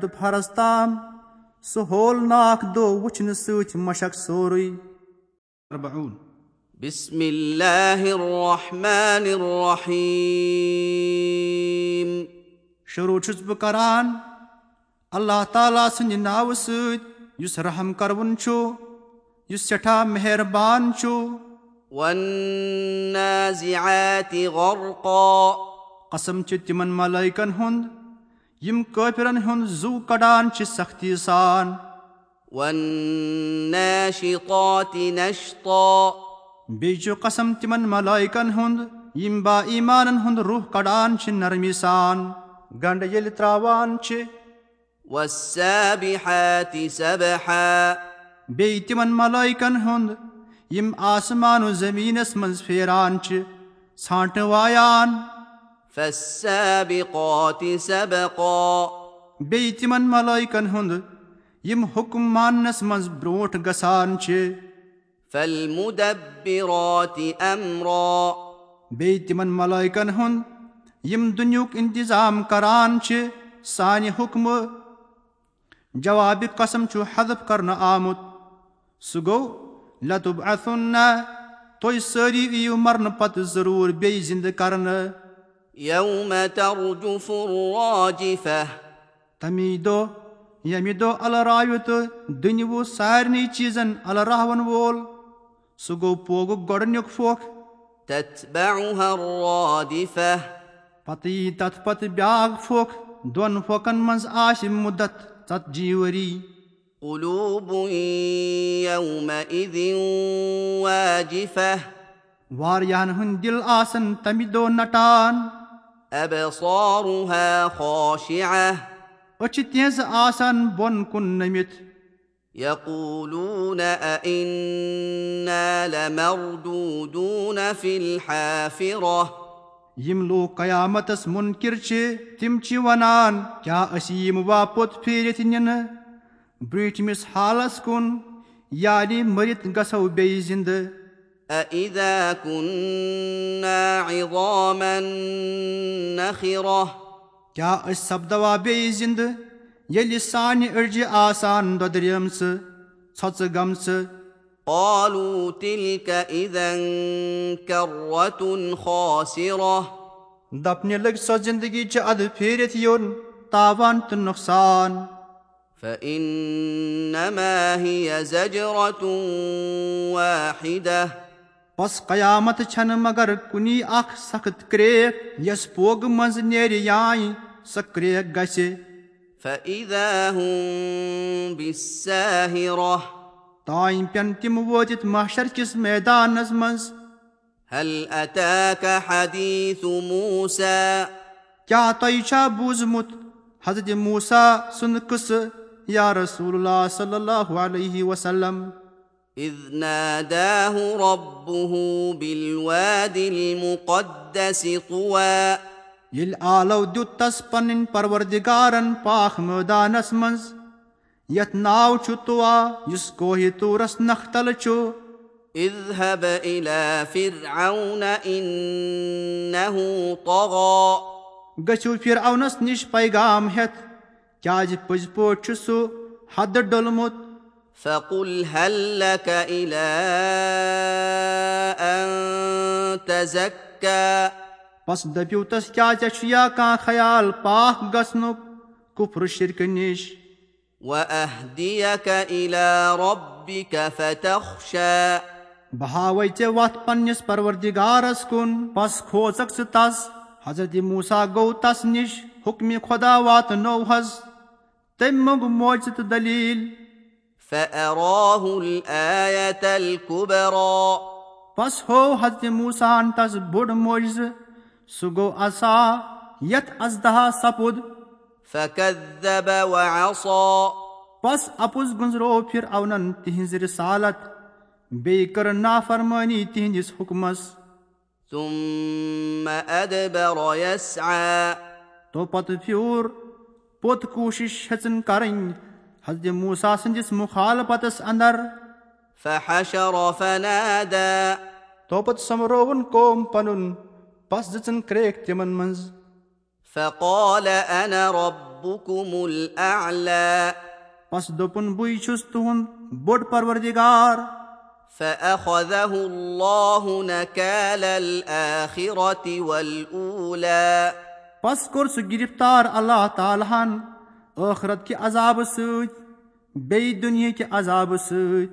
پٮ۪ٹھ دُپہرس تام سُہ ہولناک دۄہ وٕچھنہٕ سۭتۍ مشق سورُے۔ بسم الله الرحمن الرحيم شروٗع چھُس بہٕ کران اللہ تعالیٰ سٕنٛدِ ناوٕ سۭتۍ یُس رحم کروُن چھُ یُس سٮ۪ٹھاہ مہربان چھُ۔ والنازعات غرقا۔ قسم چھِ تِمن ملٲیکن ہُنٛد یِم کٲفرن ہُنٛد زُو کڑان چھِ سختی سان والناشطات نشطا بیٚیہِ چھُ قسم تِمن ملٲیکن ہُنٛد یِم با ایمانن ہُنٛد روح کڑان چھِ نرمی سان گنڈٕ ییٚلہِ تراوان چھِ والسابحات سبحا بیٚیہِ تِمن ملٲیکن ہُنٛد یِم آسمان و زمیٖنس منٛز پھیران چھِ ژھانٛٹہٕ وایان فالسابقات سبقا. بیٚیہِ تِمن ملٲیکن ہُنٛد یِم حُکم ماننس منٛز برٛونٛٹھ گژھان چھِ فالمدبرات امرا بیٚیہِ تِمن ملٲیکن ہُنٛد یِم دُنیہُک انتظام کران چھِ سانہِ حُکمہٕ جوابِ قسم چھُ ہدف کرنہٕ آمُت سُہ گوٚو لطب اتھُن تُہۍ سٲری یِیِو مرنہٕ پتہٕ ضروٗر بیٚیہِ زِندٕ کرنہٕ يوم ترجف الراجفة تمی دۄہ ییٚمہِ دۄہ الہٕ راوِ تہٕ دُنوٕ سارنٕے چیٖزن الہٕ راوَن وول سُہ گوٚو پوگُک گۄڈٕنیُک پھۄکھ الرادفة پتہٕ یی تتھ پتہٕ بیاکھ پھۄکھ دۄن پھۄکھن منٛز آسہِ مُدت ژتجی ؤری قلوب يومئذ واجفة واریاہن ہٕنٛدۍ دِل آسن تمہِ دۄہ نٹان أبصارها خاشعة. أچھ تِہنٛزٕ آسن بۄن کُن نٔمِتھ يقولون أئنا لمردودون في الحافرة. یِم لوٗکھ قیامتس مُنکِر چھِ تِم چھِ ونان کیاہ أسۍ یِم واپت پھیٖرِتھ نِنہٕ برٛونٛٹھمِس حالس کُن یعنی مٔرِتھ گژھو بیٚیہِ زِندٕ أإذا كنا عظاما نخرة. کیاہ أسۍ سپدوا بیٚیہِ زِندٕ ییٚلہِ سانہِ أڑجہِ آسان دۄدریمژٕ ژھۄژٕ گٔمژٕ قالوا تلك إذا كرة خاسرة. دپنہِ لٔگۍ سۄ زندگی چھِ ادٕ پھیٖرِتھ یُن تاوان تہٕ نۄقصان فإنما هي زجرة واحدة بس قیامت چھنہٕ مگر کُنی اکھ سخت کرٛیکھ یۄس پوگہٕ منٛزٕ نیرِ یانہِ سۄ کرٛیکھ گژھِ فإذا هم بالساهرة تانۍ پٮ۪ن تِم وٲتِتھ ماشر کِس میدانس منٛز هل أتاك حديث موسى کیاہ تۄہہِ چھا بوٗزمُت حضرت موسا سُنٛد قٕصہٕ یا رسول اللہ صلی اللہ علیہ وسلم إذ ناداه ربه بالواد المقدس طوى. ییٚلہِ آلو دیُت تس پنٕنۍ پروردِگارن پاکھ مٲدانس منٛز یتھ ناو چھُ تُوا یُس کوہہِ طورس نکھتل چھُ اذهب إلى فرعون إنه طغى. گٔژھِو پھر اونس نِش پیغام ہیٚتھ کیازِ پٔزۍ پٲٹھۍ چھُ سُہ حدٕ ڈوٚلمُت فقل هل لك إلى أن تزكى بس دٔپِو تس کیٛاہ ژےٚ چھُیا کانٛہہ خیال نِش وأهديك إلى ربك فتخشى بہٕ ہاوے ژےٚ وتھ پننِس پروردِگارس کُن بس کھوژکھ ژٕ تس حضرت موسا گوٚو تس نِش حُکمہِ خۄدا واتنو حظ تٔمۍ موٚنٛگ موجہِ تہٕ دٔلیٖل فأراه الآية الكبرى. بس ہوو حضرت موسان تس بوٚڑ موجزٕ سُہ گوٚو اصا یتھ ازدہا سپُد۔ فكذب وعصى. بس اپُز گُزرو پھر اونن تِہنٛزِ رِسالت بیٚیہِ کٔر نافرمٲنی تِہنٛدِس حُکمس۔ ثم أدبر يسعى. توپتہٕ پھیوٗر پوٚت کوٗشِش ہیٚژٕن کرٕنۍ حضرت موسا سٕنٛدِس مُخالپتس انٛدر فحشر فنادى. توپت سومبرووُن قوم پنُن بس دِژٕن کرٛیکھ تِمن منٛز. فقال انا ربكم الاعلى. پس دوٚپُن بٕے چھُس تُہُنٛد بوٚڑ پروردِگار. فاخذه الله نكال الاخره والاولى پس کوٚر سُہ گِرفتار اللہ تعالیٰ ہن ٲخرت کہِ عذابہٕ سۭتۍ بیٚیہِ دُنہِکہِ عذابہٕ سۭتۍ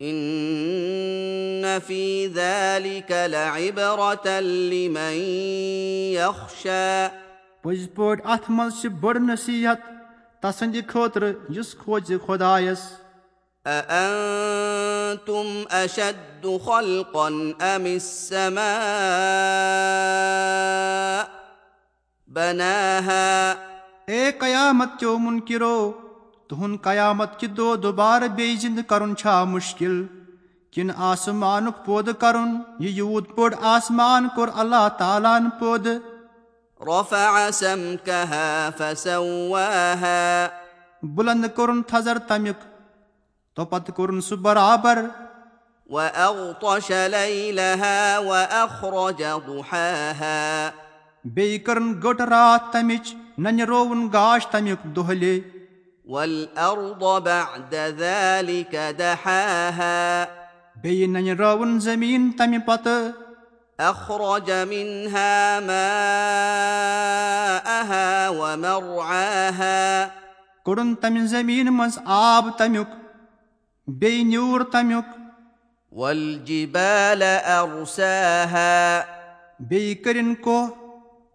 ان في ذلك لعبره لمن يخشى پٔزۍ پٲٹھۍ اتھ منٛز چھِ بٔڑ نصیحت تسٕنٛدِ خٲطرٕ یُس کھوژِ خۄدایس اانتم اشد خلقا ام السماء بناها اے قیامت چو مُنکِرو تُہُنٛد قیامت کہِ دۄہ دُبارٕ بیٚیہِ زِنٛدٕ کرُن چھا مُشکِل کِنہٕ آسمانُک پٲدٕ کرُن یہِ یوٗت بوٚڑ آسمان کوٚر اللہ تعالیٰ ہن پٲدٕ رفع سمكها فسواها بُلنٛد کوٚرُن تھزر تمیُک توپتہٕ کوٚرُن سُہ برابر ليلها ضحاها بیٚیہِ کٔرٕن گٔٹ راتھ تمِچ ننہِ رووُن گاش تمیُک دۄہلے بعد ذلك دحاها بیٚیہِ ننہِ رٲوُن زٔمیٖن تمہِ پتہٕ منها ماءها ومرعاها کوٚڑُن تمہِ زٔمیٖنہِ منٛز آب تمیُک بیٚیہِ نیوٗر تمیُک والجبال ارساها بیٚیہِ کٔرِنۍ کوہ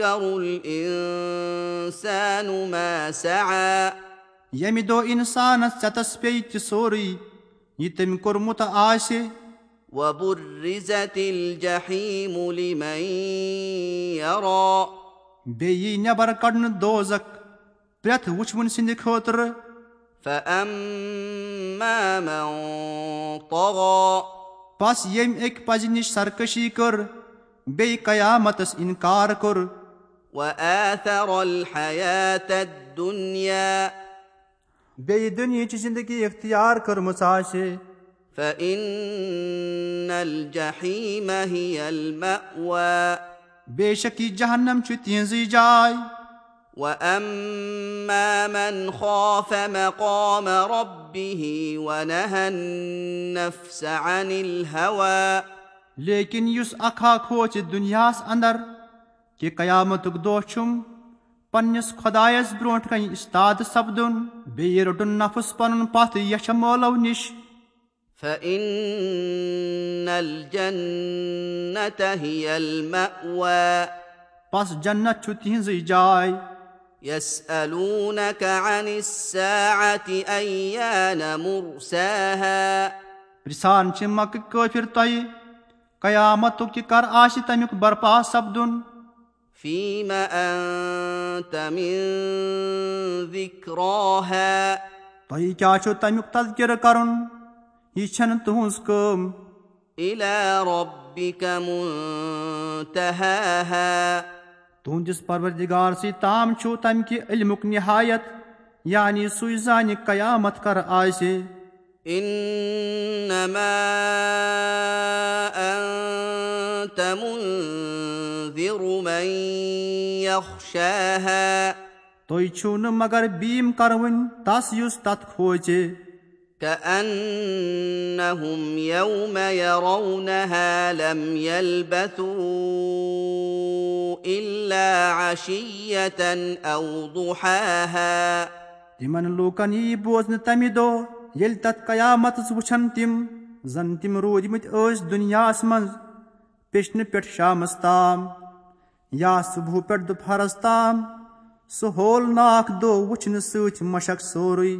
الانسان ما سعى. ییٚمہِ دۄہ اِنسانس ژٮ۪تس پیٚیہِ تہِ سورُے یہِ تٔمۍ کوٚرمُت آسہِ وبرزت الجحيم لمن يرى. بیٚیہِ یی نٮ۪بر کڑنہٕ دوزکھ پرٛٮ۪تھ وٕچھوُن سٕنٛدِ خٲطرٕ فاما من طغى. بس ییٚمہِ اَکہِ پزِ نِش سرکٔشی کٔر بیٚیہِ قیامتس انکار کوٚر واثر الحياه الدنيا. بیٚیہِ دُنہِچ زندگی اختیار کٔرمٕژ آسہِ فان الجحيم هي الماوى بے شک یہِ جہنم چھُ تِہنٛزٕے جاے واما من خاف مقام ربه ونهى النفس عن الهوى لیکِن یُس اکھا کھوژِ دُنیاہس انٛدر کہِ قیامتُک دۄہ چھُم پننِس خۄدایس برونٛٹھ کنہِ استاد سپدُن بیٚیہِ روٚٹُن نفس پنُن پتھ یچھ مٲلو نِش هي الماوى بس جنت چھُ تِہنٛزٕے جاے پرژھان چھِ مکہٕ کٲفِر تۄہہِ قیامتُک کہِ کر آسہِ تمیُک برپا سپدُن فيم انت من ذكراها. تۄہہِ کیٛاہ چھُ تمیُک تذکِرٕ کرُن یہِ چھنہٕ تُہنٛز کٲم الى ربك منتهاها. تُہنٛدِس پروردِگارسٕے تام چھُ تمہِ کہِ علمُک نِہایت یعنی سُے زانہِ قیامت کر آسہِ منذر من يخشاها تُہۍ چھِو نہٕ مگر بیٖم کروٕنۍ تس یُس تتھ کھوژِ كانهم يوم يرونها لم يلبثوا الا عشيه او ضحاها تِمن لوٗکن یی بوزنہٕ تمہِ دۄہ ییٚلہِ تتھ قیامتس وٕچھن تِم زن تِم روٗدمٕتۍ ٲسۍ دُنیاہس منٛز پیٚچھنہٕ پٮ۪ٹھ شامس تام یا صُبحہٕ پٮ۪ٹھ دُپہرس تام سُہ ہولناک دۄہ وٕچھنہٕ سۭتۍ مشک سورُے